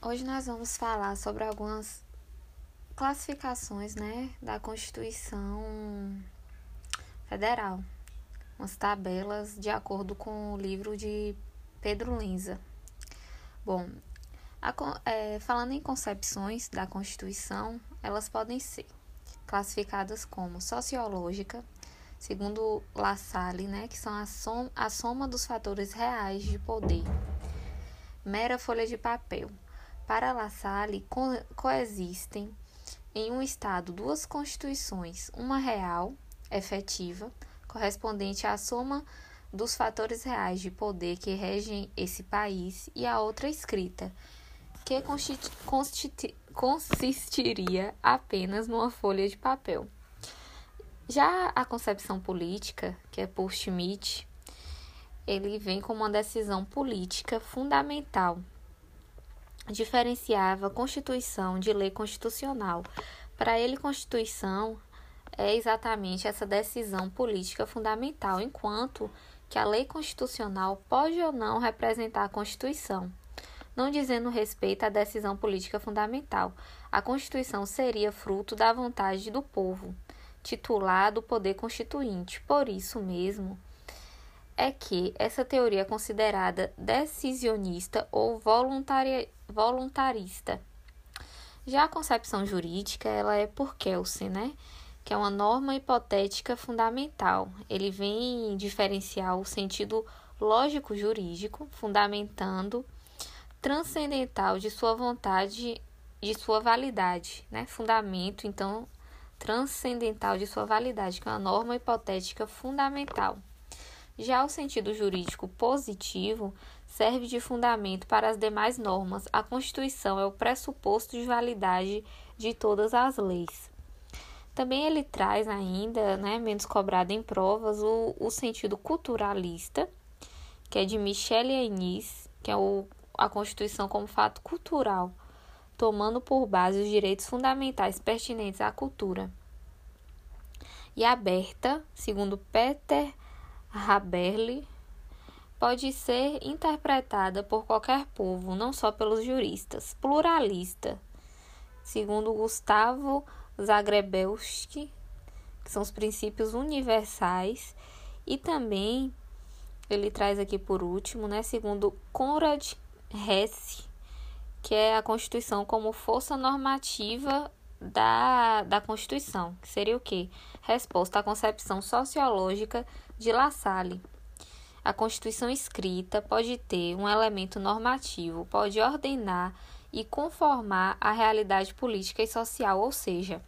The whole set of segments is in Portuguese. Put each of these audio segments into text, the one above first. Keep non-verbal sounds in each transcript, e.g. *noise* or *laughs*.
Hoje nós vamos falar sobre algumas classificações, né, da Constituição Federal, umas tabelas de acordo com o livro de Pedro Lenza. Bom, a, é, falando em concepções da Constituição, elas podem ser classificadas como sociológica, segundo La Salle, né, que são a, som, a soma dos fatores reais de poder, mera folha de papel para La Salle, co coexistem em um Estado duas constituições, uma real, efetiva, correspondente à soma dos fatores reais de poder que regem esse país, e a outra escrita, que consistiria apenas numa folha de papel. Já a concepção política, que é por Schmidt, ele vem como uma decisão política fundamental diferenciava Constituição de lei constitucional. Para ele, Constituição é exatamente essa decisão política fundamental, enquanto que a lei constitucional pode ou não representar a Constituição. Não dizendo respeito à decisão política fundamental, a Constituição seria fruto da vontade do povo, titular do poder constituinte. Por isso mesmo, é que essa teoria é considerada decisionista ou voluntaria, voluntarista. Já a concepção jurídica, ela é por Kelsen, né? Que é uma norma hipotética fundamental. Ele vem diferenciar o sentido lógico jurídico, fundamentando transcendental de sua vontade, de sua validade, né? Fundamento, então, transcendental de sua validade, que é uma norma hipotética fundamental. Já o sentido jurídico positivo serve de fundamento para as demais normas. A Constituição é o pressuposto de validade de todas as leis. Também ele traz ainda, né, menos cobrado em provas, o, o sentido culturalista, que é de Michel Enis, que é o, a Constituição como fato cultural, tomando por base os direitos fundamentais pertinentes à cultura. E aberta, segundo Peter Haberle pode ser interpretada por qualquer povo, não só pelos juristas. Pluralista, segundo Gustavo Zagrebelski, que são os princípios universais, e também ele traz aqui por último, né, segundo Conrad Hesse, que é a Constituição como força normativa da, da Constituição, que seria o quê? Resposta à concepção sociológica de La Salle. A Constituição escrita pode ter um elemento normativo, pode ordenar e conformar a realidade política e social, ou seja,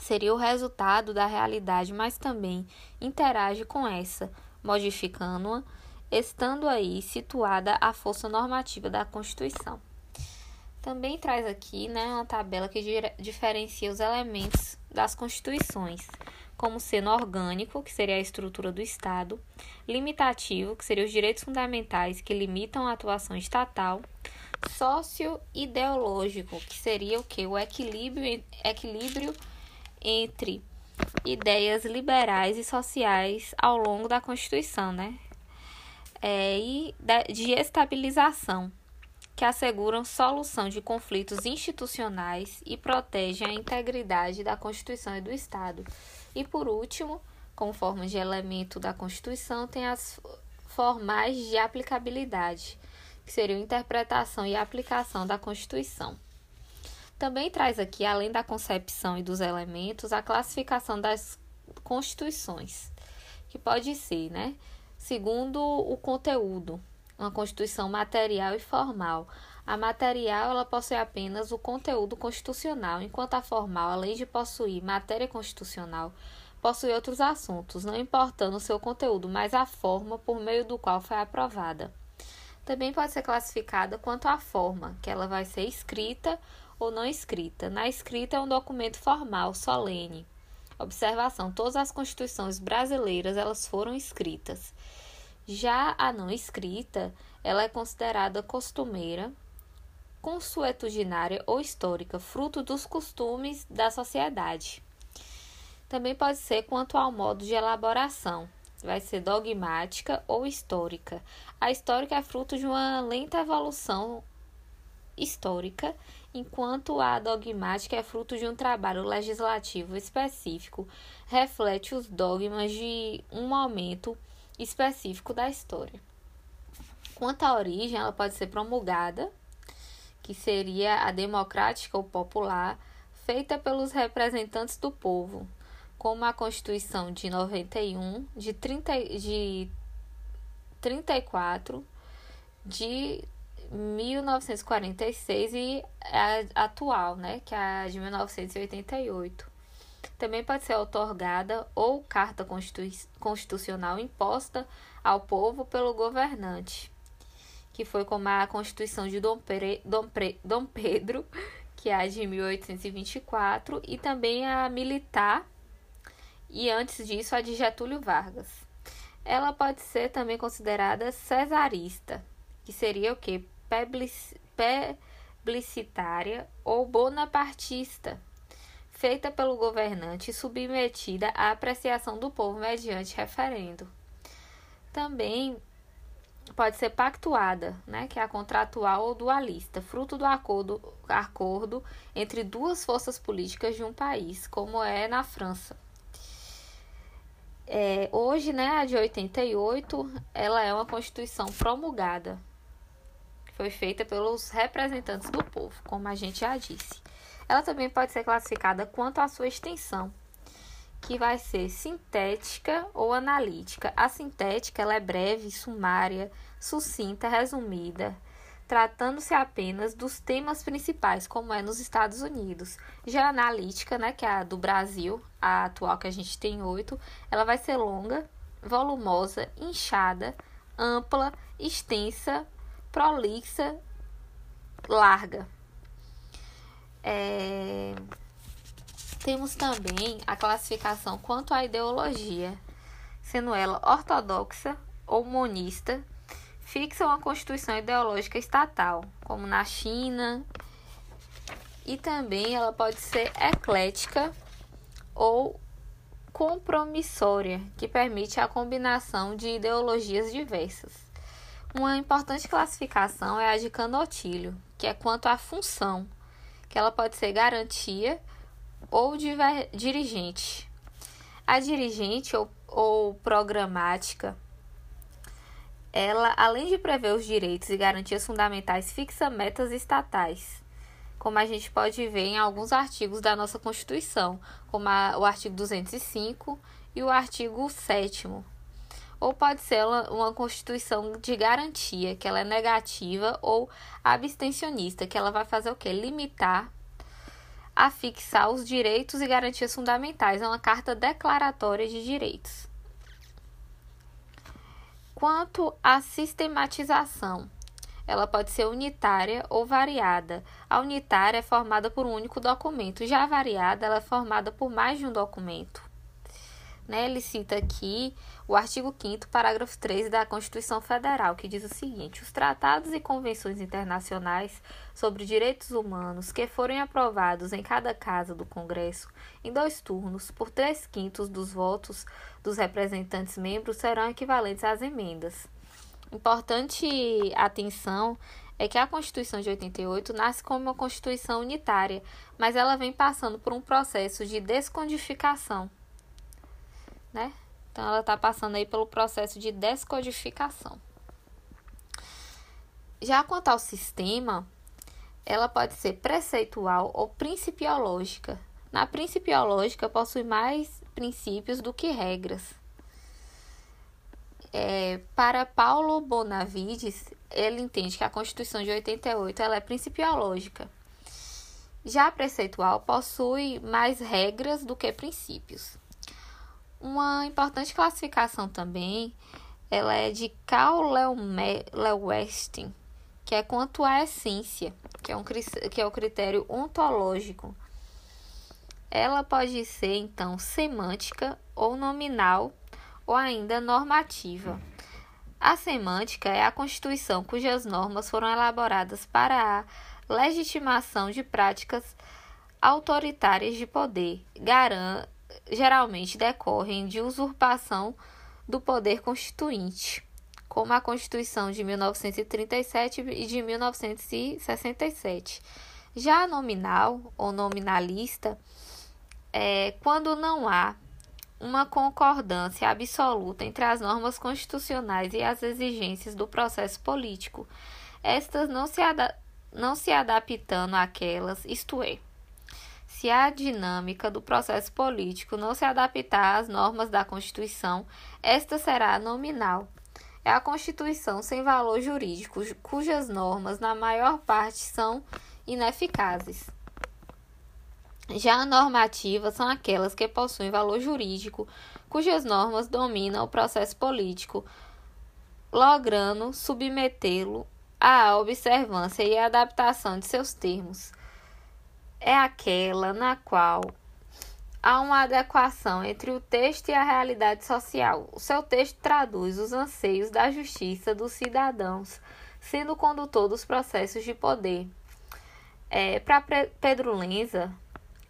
seria o resultado da realidade, mas também interage com essa, modificando-a, estando aí situada a força normativa da Constituição. Também traz aqui né, uma tabela que diferencia os elementos das constituições, como sendo orgânico, que seria a estrutura do Estado, limitativo, que seriam os direitos fundamentais que limitam a atuação estatal, sócio-ideológico, que seria o que? O equilíbrio, equilíbrio entre ideias liberais e sociais ao longo da Constituição, né? É, e de estabilização, que asseguram solução de conflitos institucionais e protegem a integridade da Constituição e do Estado. E por último, como forma de elemento da Constituição, tem as formais de aplicabilidade, que seriam interpretação e aplicação da Constituição. Também traz aqui, além da concepção e dos elementos, a classificação das constituições, que pode ser, né, segundo o conteúdo, uma constituição material e formal. A material ela possui apenas o conteúdo constitucional, enquanto a formal, além de possuir matéria constitucional, possui outros assuntos, não importando o seu conteúdo, mas a forma por meio do qual foi aprovada. Também pode ser classificada quanto à forma, que ela vai ser escrita ou não escrita. Na escrita é um documento formal, solene. Observação: todas as constituições brasileiras elas foram escritas. Já a não escrita, ela é considerada costumeira, consuetudinária ou histórica, fruto dos costumes da sociedade. Também pode ser quanto ao modo de elaboração, vai ser dogmática ou histórica. A histórica é fruto de uma lenta evolução histórica, enquanto a dogmática é fruto de um trabalho legislativo específico, reflete os dogmas de um momento específico da história. Quanto à origem, ela pode ser promulgada, que seria a democrática ou popular, feita pelos representantes do povo, como a Constituição de 91, de, 30, de 34, de 1946 e a atual, né, que é a de 1988. Também pode ser otorgada ou carta constitucional imposta ao povo pelo governante, que foi como a Constituição de Dom, Pere, Dom, Pre, Dom Pedro, *laughs* que é a de 1824, e também a militar, e antes disso a de Getúlio Vargas. Ela pode ser também considerada cesarista, que seria o que? Plebiscitária ou bonapartista, feita pelo governante e submetida à apreciação do povo mediante referendo. Também pode ser pactuada, né, que é a contratual ou dualista, fruto do acordo, acordo entre duas forças políticas de um país, como é na França. É, hoje, né, a de 88, ela é uma constituição promulgada, foi feita pelos representantes do povo, como a gente já disse. Ela também pode ser classificada quanto à sua extensão, que vai ser sintética ou analítica. A sintética ela é breve, sumária, sucinta, resumida, tratando-se apenas dos temas principais, como é nos Estados Unidos. Já a analítica, né, que é a do Brasil, a atual que a gente tem oito, ela vai ser longa, volumosa, inchada, ampla, extensa, prolixa, larga. É... Temos também a classificação quanto à ideologia, sendo ela ortodoxa ou monista, fixa uma constituição ideológica estatal, como na China, e também ela pode ser eclética ou compromissória, que permite a combinação de ideologias diversas. Uma importante classificação é a de Canotilho, que é quanto à função, que ela pode ser garantia ou dirigente. A dirigente ou, ou programática ela, além de prever os direitos e garantias fundamentais, fixa metas estatais, como a gente pode ver em alguns artigos da nossa Constituição, como a, o artigo 205 e o artigo 7 ou pode ser uma constituição de garantia, que ela é negativa ou abstencionista, que ela vai fazer o quê? Limitar a fixar os direitos e garantias fundamentais, é uma carta declaratória de direitos. Quanto à sistematização, ela pode ser unitária ou variada. A unitária é formada por um único documento, já a variada ela é formada por mais de um documento. Né? Ele cita aqui o artigo 5 parágrafo 3 da Constituição Federal, que diz o seguinte: os tratados e convenções internacionais sobre direitos humanos que forem aprovados em cada casa do Congresso em dois turnos por três quintos dos votos dos representantes membros serão equivalentes às emendas. Importante atenção é que a Constituição de 88 nasce como uma Constituição unitária, mas ela vem passando por um processo de descodificação, né? Então, ela está passando aí pelo processo de descodificação. Já quanto ao sistema, ela pode ser preceitual ou principiológica. Na principiológica, possui mais princípios do que regras. É, para Paulo Bonavides, ele entende que a Constituição de 88 ela é principiológica. Já a preceitual possui mais regras do que princípios. Uma importante classificação também, ela é de Carl Lewestin, que é quanto à essência, que é, um, que é o critério ontológico. Ela pode ser, então, semântica ou nominal ou ainda normativa. A semântica é a constituição cujas normas foram elaboradas para a legitimação de práticas autoritárias de poder, garan geralmente decorrem de usurpação do poder constituinte, como a Constituição de 1937 e de 1967. Já a nominal ou nominalista é quando não há uma concordância absoluta entre as normas constitucionais e as exigências do processo político, estas não se, não se adaptando àquelas, isto é, se a dinâmica do processo político não se adaptar às normas da Constituição, esta será nominal. É a Constituição sem valor jurídico, cujas normas, na maior parte, são ineficazes. Já a normativa são aquelas que possuem valor jurídico, cujas normas dominam o processo político, logrando submetê-lo à observância e adaptação de seus termos. É aquela na qual há uma adequação entre o texto e a realidade social. O seu texto traduz os anseios da justiça dos cidadãos, sendo o condutor dos processos de poder. É, Para Pedro Lenza,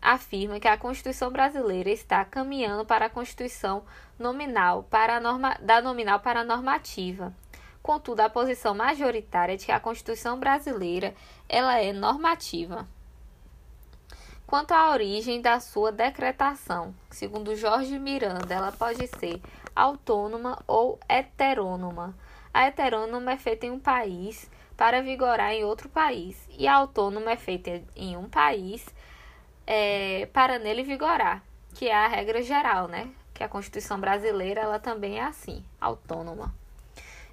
afirma que a Constituição brasileira está caminhando para a Constituição nominal, para norma, da nominal para a normativa. Contudo, a posição majoritária é de que a Constituição brasileira ela é normativa. Quanto à origem da sua decretação, segundo Jorge Miranda, ela pode ser autônoma ou heterônoma. A heterônoma é feita em um país para vigorar em outro país, e a autônoma é feita em um país é, para nele vigorar, que é a regra geral, né? Que a Constituição brasileira ela também é assim, autônoma.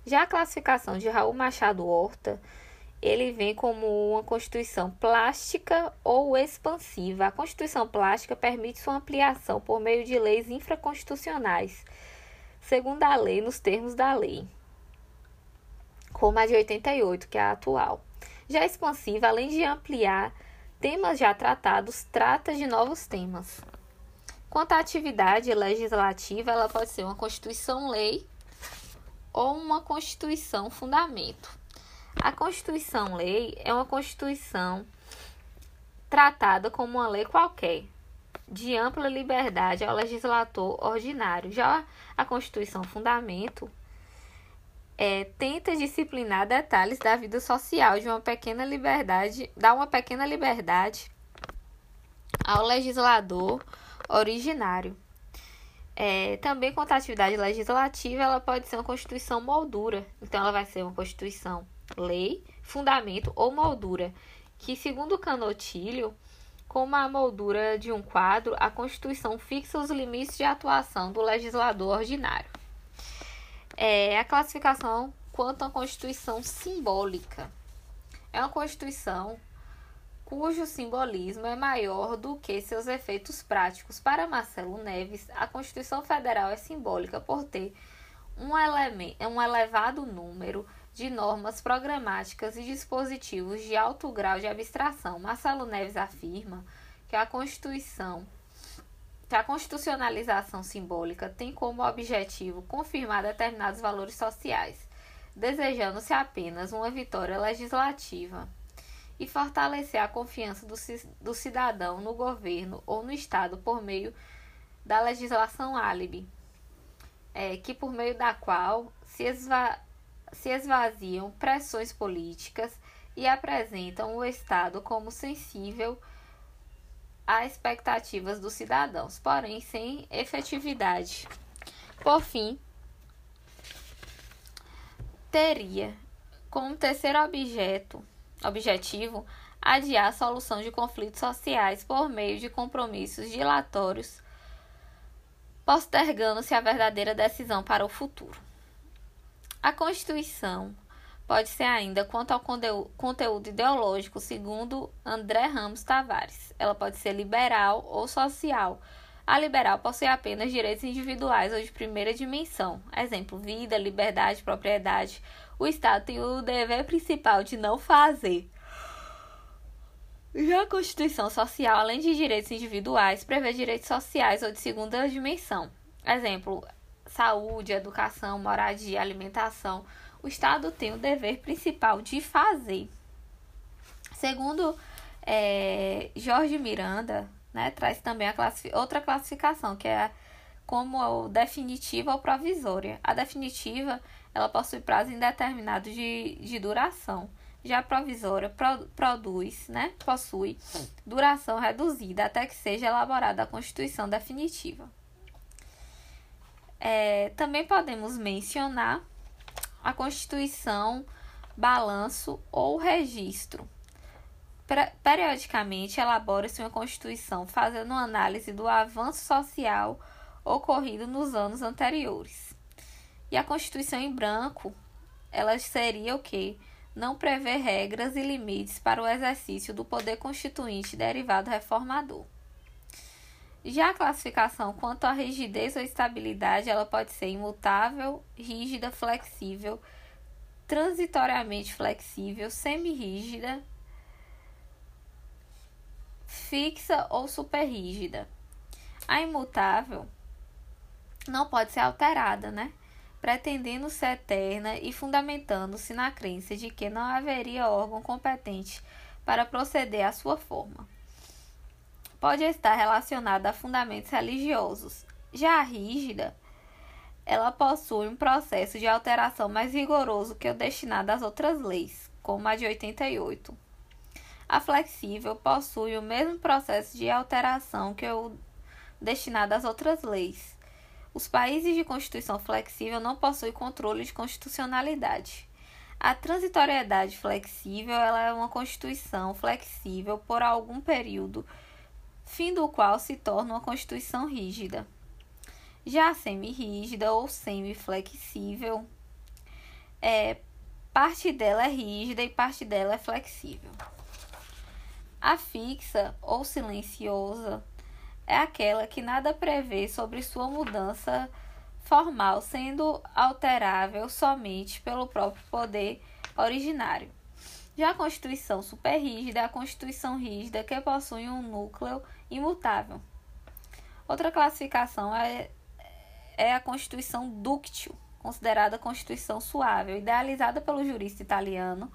Já a classificação de Raul Machado Horta, ele vem como uma Constituição plástica ou expansiva. A Constituição plástica permite sua ampliação por meio de leis infraconstitucionais, segundo a lei, nos termos da lei, como a de 88, que é a atual. Já expansiva, além de ampliar temas já tratados, trata de novos temas. Quanto à atividade legislativa, ela pode ser uma Constituição-lei ou uma Constituição-fundamento. A Constituição-lei é uma Constituição tratada como uma lei qualquer, de ampla liberdade ao legislador ordinário. Já a Constituição-fundamento é, tenta disciplinar detalhes da vida social de uma pequena liberdade, dá uma pequena liberdade ao legislador originário. É, também quanto à atividade legislativa, ela pode ser uma constituição moldura. Então, ela vai ser uma constituição lei, fundamento ou moldura, que, segundo Canotilho, como a moldura de um quadro, a Constituição fixa os limites de atuação do legislador ordinário é a classificação quanto à Constituição simbólica. É uma Constituição cujo simbolismo é maior do que seus efeitos práticos. Para Marcelo Neves, a Constituição Federal é simbólica por ter um, um elevado número de normas programáticas e dispositivos de alto grau de abstração. Marcelo Neves afirma que a Constituição que a constitucionalização simbólica tem como objetivo confirmar determinados valores sociais, desejando-se apenas uma vitória legislativa e fortalecer a confiança do, do cidadão no governo ou no Estado por meio da legislação álibi, é, que por meio da qual se, esva se esvaziam pressões políticas e apresentam o Estado como sensível a expectativas dos cidadãos, porém sem efetividade. Por fim, teria como terceiro objeto, objetivo adiar a solução de conflitos sociais por meio de compromissos dilatórios, postergando-se a verdadeira decisão para o futuro. A Constituição pode ser ainda quanto ao conteúdo ideológico, segundo André Ramos Tavares. Ela pode ser liberal ou social. A liberal possui apenas direitos individuais ou de primeira dimensão, exemplo, vida, liberdade, propriedade. O Estado tem o dever principal de não fazer. Já a Constituição Social, além de direitos individuais, prevê direitos sociais ou de segunda dimensão, exemplo, saúde, educação, moradia, alimentação o Estado tem o dever principal de fazer. Segundo é, Jorge Miranda, né, traz também a classific outra classificação, que é como definitiva ou provisória. A definitiva ela possui prazo indeterminado de, de duração. Já a provisória pro, produz, né, possui duração reduzida até que seja elaborada a Constituição definitiva. É, também podemos mencionar a Constituição, balanço ou registro. Periodicamente elabora-se uma Constituição fazendo uma análise do avanço social ocorrido nos anos anteriores. E a Constituição em branco, ela seria o quê? Não prevê regras e limites para o exercício do poder constituinte derivado reformador. Já a classificação quanto à rigidez ou estabilidade, ela pode ser imutável, rígida, flexível, transitoriamente flexível, semi-rígida, fixa ou superrígida. A imutável não pode ser alterada, né? Pretendendo ser eterna e fundamentando-se na crença de que não haveria órgão competente para proceder à sua forma. Pode estar relacionada a fundamentos religiosos. Já a rígida, ela possui um processo de alteração mais rigoroso que o destinado às outras leis, como a de 88. A flexível possui o mesmo processo de alteração que o destinado às outras leis, os países de constituição flexível não possuem controle de constitucionalidade. A transitoriedade flexível é uma constituição flexível por algum período, fim do qual se torna uma constituição rígida. Já semi-rígida ou semi-flexível, é, parte dela é rígida e parte dela é flexível. A fixa ou silenciosa é aquela que nada prevê sobre sua mudança formal, sendo alterável somente pelo próprio poder originário. Já a Constituição superrígida é a Constituição rígida que possui um núcleo imutável. Outra classificação é, é a Constituição dúctil, considerada Constituição suave, idealizada pelo jurista italiano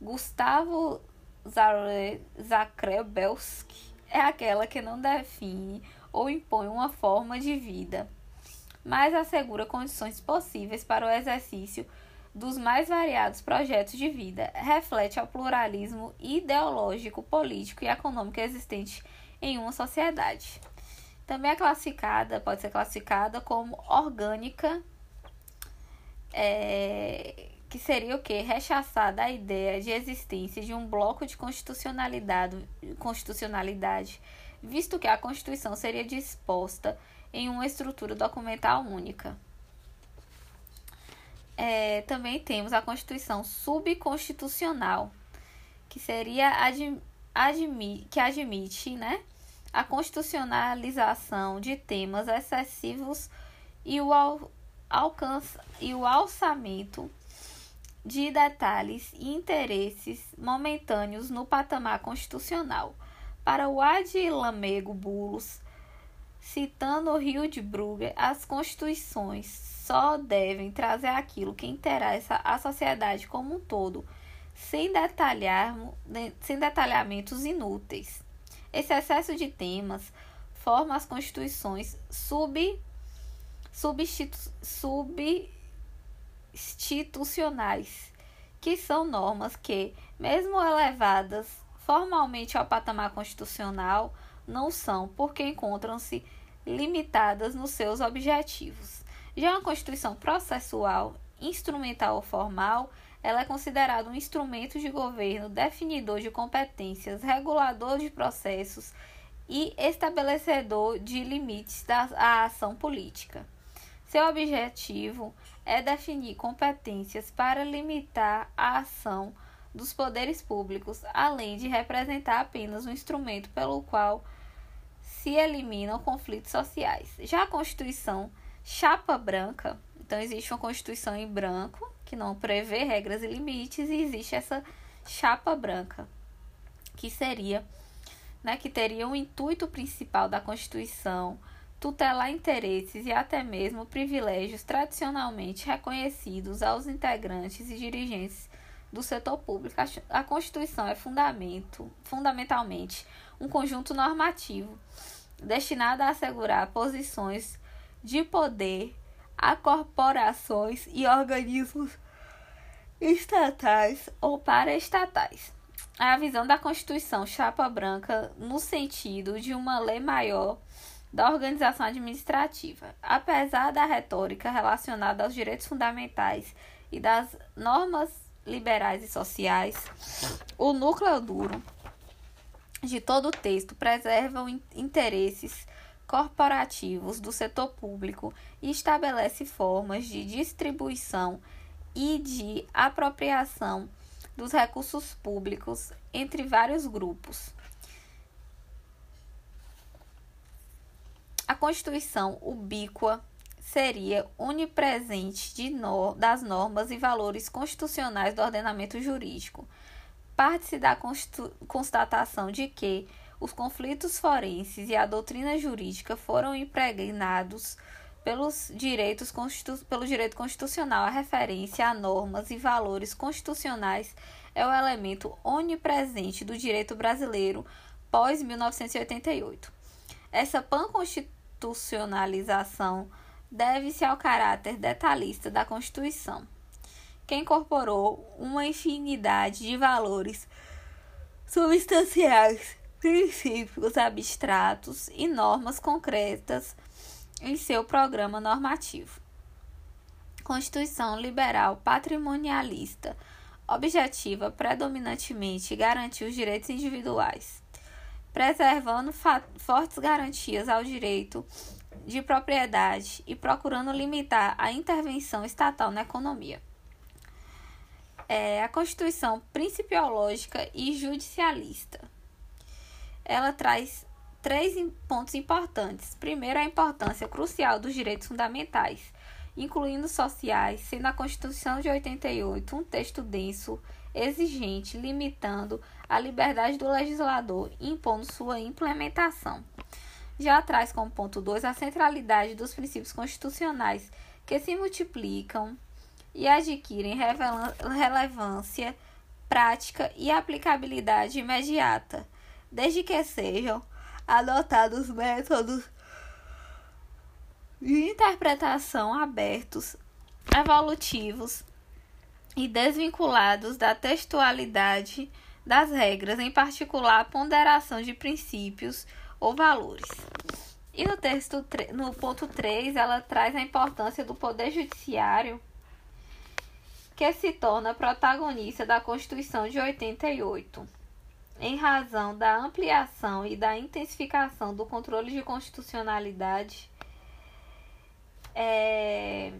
Gustavo Zacrebelski é aquela que não define ou impõe uma forma de vida, mas assegura condições possíveis para o exercício dos mais variados projetos de vida, reflete ao pluralismo ideológico, político e econômico existente em uma sociedade. Também é classificada, pode ser classificada como orgânica, é, que seria o que? Rechaçada a ideia de existência de um bloco de constitucionalidade, constitucionalidade, visto que a Constituição seria disposta em uma estrutura documental única. É, também temos a Constituição subconstitucional, que seria admi, que admite né, a constitucionalização de temas excessivos e o, al, alcance, e o alçamento de detalhes e interesses momentâneos no patamar constitucional. Para o Ad Lamego Bulos, citando o Rio de Brugge, as constituições só devem trazer aquilo que interessa à sociedade como um todo, sem, detalhar, sem detalhamentos inúteis. Esse excesso de temas forma as constituições sub, substitu, sub institucionais, que são normas que, mesmo elevadas formalmente ao patamar constitucional, não são, porque encontram-se limitadas nos seus objetivos. Já uma Constituição processual, instrumental ou formal, ela é considerada um instrumento de governo definidor de competências, regulador de processos e estabelecedor de limites da ação política. Seu objetivo é definir competências para limitar a ação dos poderes públicos, além de representar apenas um instrumento pelo qual se eliminam conflitos sociais. Já a Constituição chapa branca, então existe uma Constituição em branco, que não prevê regras e limites, e existe essa chapa branca, que seria, né, que teria um intuito principal da Constituição tutelar interesses e até mesmo privilégios tradicionalmente reconhecidos aos integrantes e dirigentes do setor público. A Constituição é fundamento, fundamentalmente um conjunto normativo destinado a assegurar posições de poder a corporações e organismos estatais ou paraestatais. A visão da Constituição Chapa Branca no sentido de uma lei maior da organização administrativa. Apesar da retórica relacionada aos direitos fundamentais e das normas liberais e sociais, o núcleo duro de todo o texto preserva interesses corporativos do setor público e estabelece formas de distribuição e de apropriação dos recursos públicos entre vários grupos. A Constituição ubíqua seria onipresente de no, das normas e valores constitucionais do ordenamento jurídico. Parte-se da constatação de que os conflitos forenses e a doutrina jurídica foram impregnados pelos direitos pelo direito constitucional. A referência a normas e valores constitucionais é o elemento onipresente do direito brasileiro pós 1988. Essa panconstitucionalização deve-se ao caráter detalhista da Constituição, que incorporou uma infinidade de valores substanciais princípios abstratos e normas concretas em seu programa normativo. Constituição liberal patrimonialista objetiva predominantemente garantir os direitos individuais, preservando fortes garantias ao direito de propriedade e procurando limitar a intervenção estatal na economia. É a Constituição principiológica e judicialista ela traz três pontos importantes. Primeiro, a importância crucial dos direitos fundamentais, incluindo sociais, sendo a Constituição de 88 um texto denso, exigente, limitando a liberdade do legislador e impondo sua implementação. Já traz como ponto 2 a centralidade dos princípios constitucionais que se multiplicam e adquirem relevância prática e aplicabilidade imediata desde que sejam adotados métodos de interpretação abertos, evolutivos e desvinculados da textualidade das regras, em particular a ponderação de princípios ou valores. E no texto no ponto 3, ela traz a importância do poder judiciário que se torna protagonista da Constituição de 88 em razão da ampliação e da intensificação do controle de constitucionalidade é,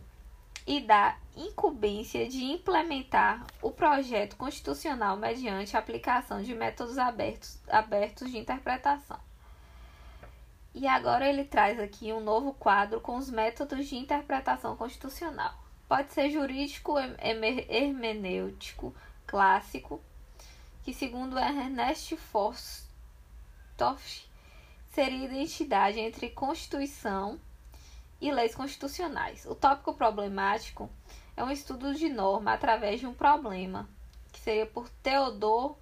e da incumbência de implementar o projeto constitucional mediante a aplicação de métodos abertos, abertos de interpretação. E agora ele traz aqui um novo quadro com os métodos de interpretação constitucional. Pode ser jurídico, hermenêutico, clássico, que, segundo Ernest Forstoff, seria identidade entre Constituição e leis constitucionais. O tópico problemático é um estudo de norma através de um problema, que seria por Theodor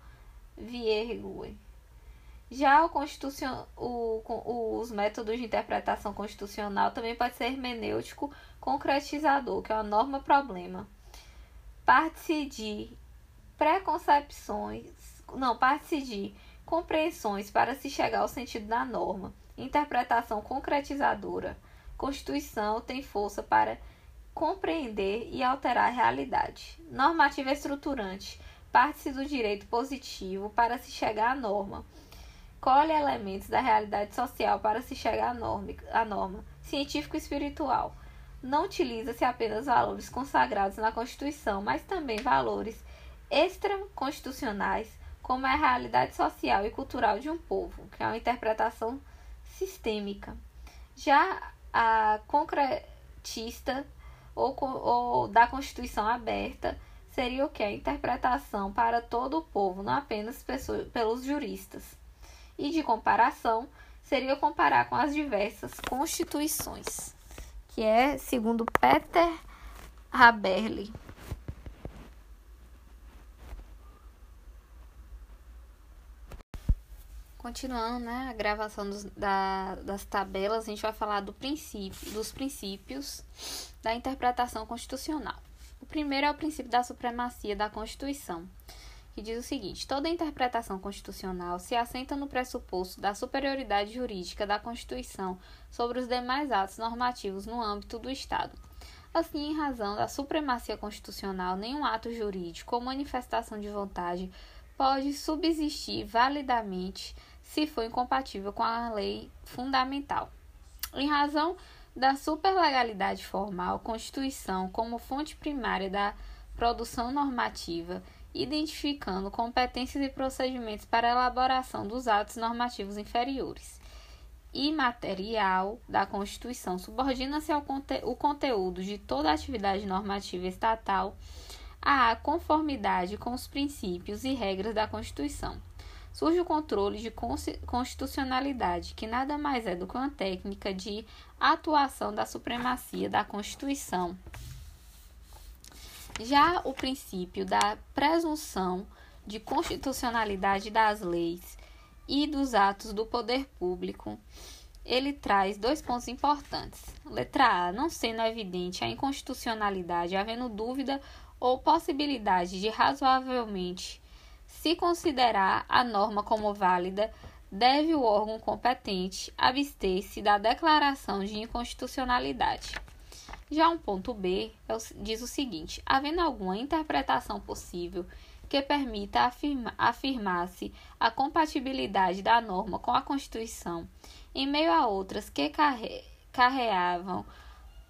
Viergue. Já o constitucion... o, os métodos de interpretação constitucional também pode ser hermenêutico concretizador, que é uma norma-problema. Parte-se de preconcepções, não, parte-se de compreensões para se chegar ao sentido da norma, interpretação concretizadora. Constituição tem força para compreender e alterar a realidade. Normativa estruturante, parte-se do direito positivo para se chegar à norma. Colhe elementos da realidade social para se chegar à norma. À norma. Científico espiritual. Não utiliza-se apenas valores consagrados na Constituição, mas também valores extraconstitucionais, como é a realidade social e cultural de um povo, que é uma interpretação sistêmica. Já a concretista ou, ou da Constituição aberta seria o que? A interpretação para todo o povo, não apenas pelos juristas. E de comparação, seria comparar com as diversas constituições, que é segundo Peter Haberle. Continuando né, a gravação dos, da, das tabelas, a gente vai falar do princípio, dos princípios da interpretação constitucional. O primeiro é o princípio da supremacia da Constituição, que diz o seguinte: toda interpretação constitucional se assenta no pressuposto da superioridade jurídica da Constituição sobre os demais atos normativos no âmbito do Estado. Assim, em razão da supremacia constitucional, nenhum ato jurídico ou manifestação de vontade pode subsistir validamente se for incompatível com a lei fundamental. Em razão da superlegalidade formal, Constituição como fonte primária da produção normativa, identificando competências e procedimentos para elaboração dos atos normativos inferiores. E material da Constituição subordina-se ao conte o conteúdo de toda atividade normativa estatal à conformidade com os princípios e regras da Constituição surge o controle de constitucionalidade, que nada mais é do que uma técnica de atuação da supremacia da Constituição. Já o princípio da presunção de constitucionalidade das leis e dos atos do poder público, ele traz dois pontos importantes. Letra A, não sendo evidente a inconstitucionalidade, havendo dúvida ou possibilidade de razoavelmente se considerar a norma como válida, deve o órgão competente abster-se da declaração de inconstitucionalidade. Já um ponto B é diz o seguinte: havendo alguma interpretação possível que permita afirma, afirmar-se a compatibilidade da norma com a Constituição, em meio a outras que carre, carreavam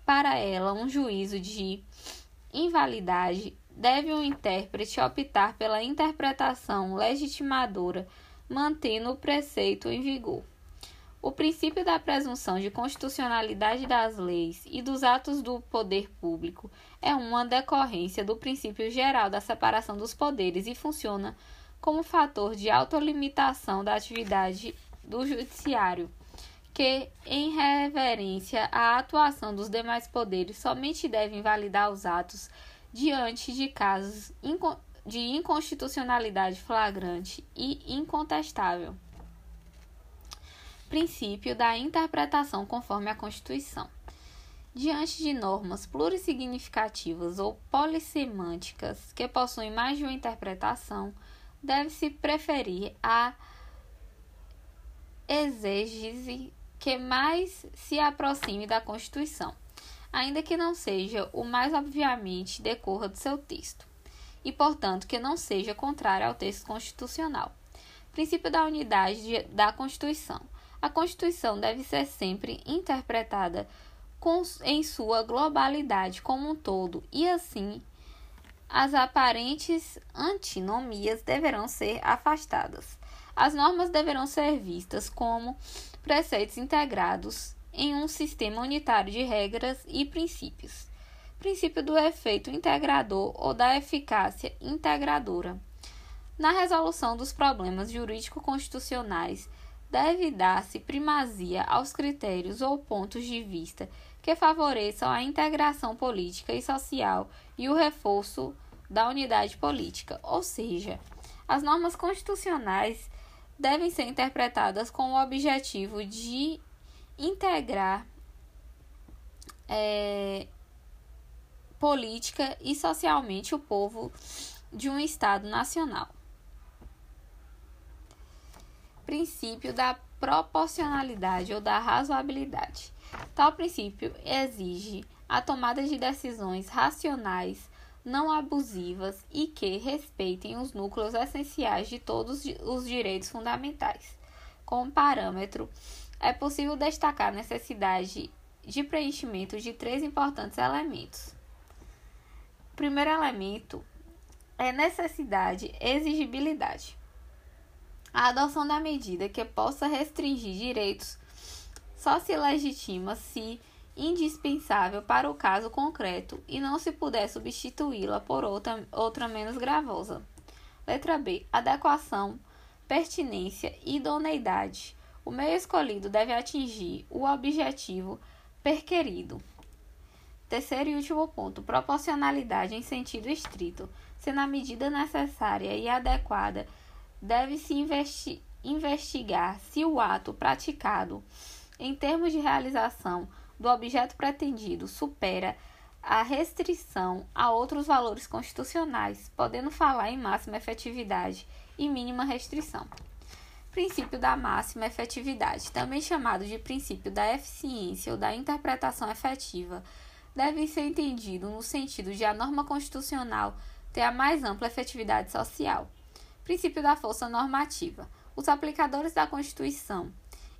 para ela um juízo de invalidade, deve o intérprete optar pela interpretação legitimadora, mantendo o preceito em vigor. O princípio da presunção de constitucionalidade das leis e dos atos do poder público é uma decorrência do princípio geral da separação dos poderes e funciona como fator de autolimitação da atividade do judiciário, que, em reverência à atuação dos demais poderes, somente deve invalidar os atos diante de casos de inconstitucionalidade flagrante e incontestável. Princípio da interpretação conforme a Constituição. Diante de normas plurissignificativas ou polissemânticas que possuem mais de uma interpretação, deve-se preferir a exegese que mais se aproxime da Constituição ainda que não seja o mais obviamente decorra do seu texto, e, portanto, que não seja contrário ao texto constitucional. Princípio da unidade de, da Constituição. A Constituição deve ser sempre interpretada com, em sua globalidade como um todo, e assim as aparentes antinomias deverão ser afastadas. As normas deverão ser vistas como preceitos integrados em um sistema unitário de regras e princípios. Princípio do efeito integrador ou da eficácia integradora. Na resolução dos problemas jurídico-constitucionais, deve dar-se primazia aos critérios ou pontos de vista que favoreçam a integração política e social e o reforço da unidade política, ou seja, as normas constitucionais devem ser interpretadas com o objetivo de integrar é, política e socialmente o povo de um Estado nacional. Princípio da proporcionalidade ou da razoabilidade. Tal princípio exige a tomada de decisões racionais, não abusivas e que respeitem os núcleos essenciais de todos os direitos fundamentais, como parâmetro é possível destacar a necessidade de preenchimento de três importantes elementos. O primeiro elemento é necessidade exigibilidade. A adoção da medida que possa restringir direitos só se legitima se indispensável para o caso concreto e não se puder substituí-la por outra, outra menos gravosa. Letra B. Adequação, pertinência e idoneidade o meio escolhido deve atingir o objetivo perquerido. Terceiro e último ponto: proporcionalidade em sentido estrito. Sendo a medida necessária e adequada, deve-se investigar se o ato praticado, em termos de realização do objeto pretendido, supera a restrição a outros valores constitucionais, podendo falar em máxima efetividade e mínima restrição. Princípio da máxima efetividade, também chamado de princípio da eficiência ou da interpretação efetiva, deve ser entendido no sentido de a norma constitucional ter a mais ampla efetividade social. Princípio da força normativa. Os aplicadores da Constituição,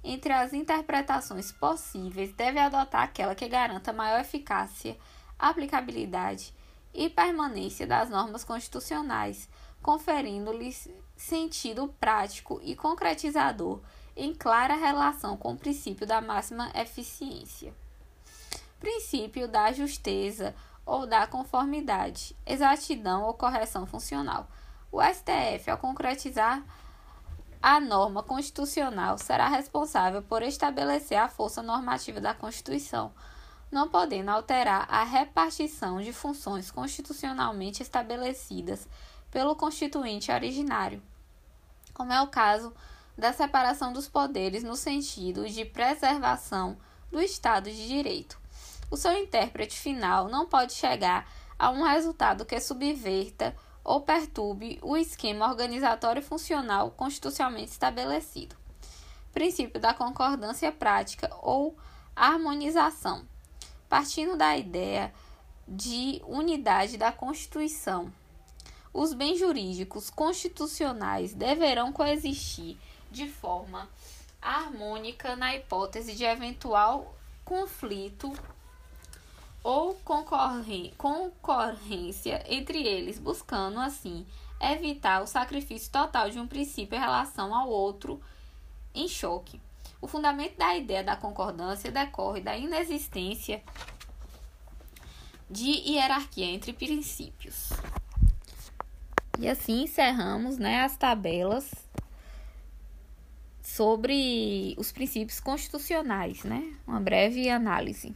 entre as interpretações possíveis, devem adotar aquela que garanta maior eficácia, aplicabilidade e permanência das normas constitucionais, conferindo-lhes sentido prático e concretizador em clara relação com o princípio da máxima eficiência. Princípio da justeza ou da conformidade, exatidão ou correção funcional. O STF, ao concretizar a norma constitucional, será responsável por estabelecer a força normativa da Constituição, não podendo alterar a repartição de funções constitucionalmente estabelecidas pelo constituinte originário, como é o caso da separação dos poderes no sentido de preservação do Estado de Direito. O seu intérprete final não pode chegar a um resultado que subverta ou perturbe o esquema organizatório e funcional constitucionalmente estabelecido. Princípio da concordância prática ou harmonização. Partindo da ideia de unidade da Constituição, os bens jurídicos constitucionais deverão coexistir de forma harmônica na hipótese de eventual conflito ou concorrência entre eles, buscando assim evitar o sacrifício total de um princípio em relação ao outro em choque. O fundamento da ideia da concordância decorre da inexistência de hierarquia entre princípios. E assim encerramos né, as tabelas sobre os princípios constitucionais, né? Uma breve análise.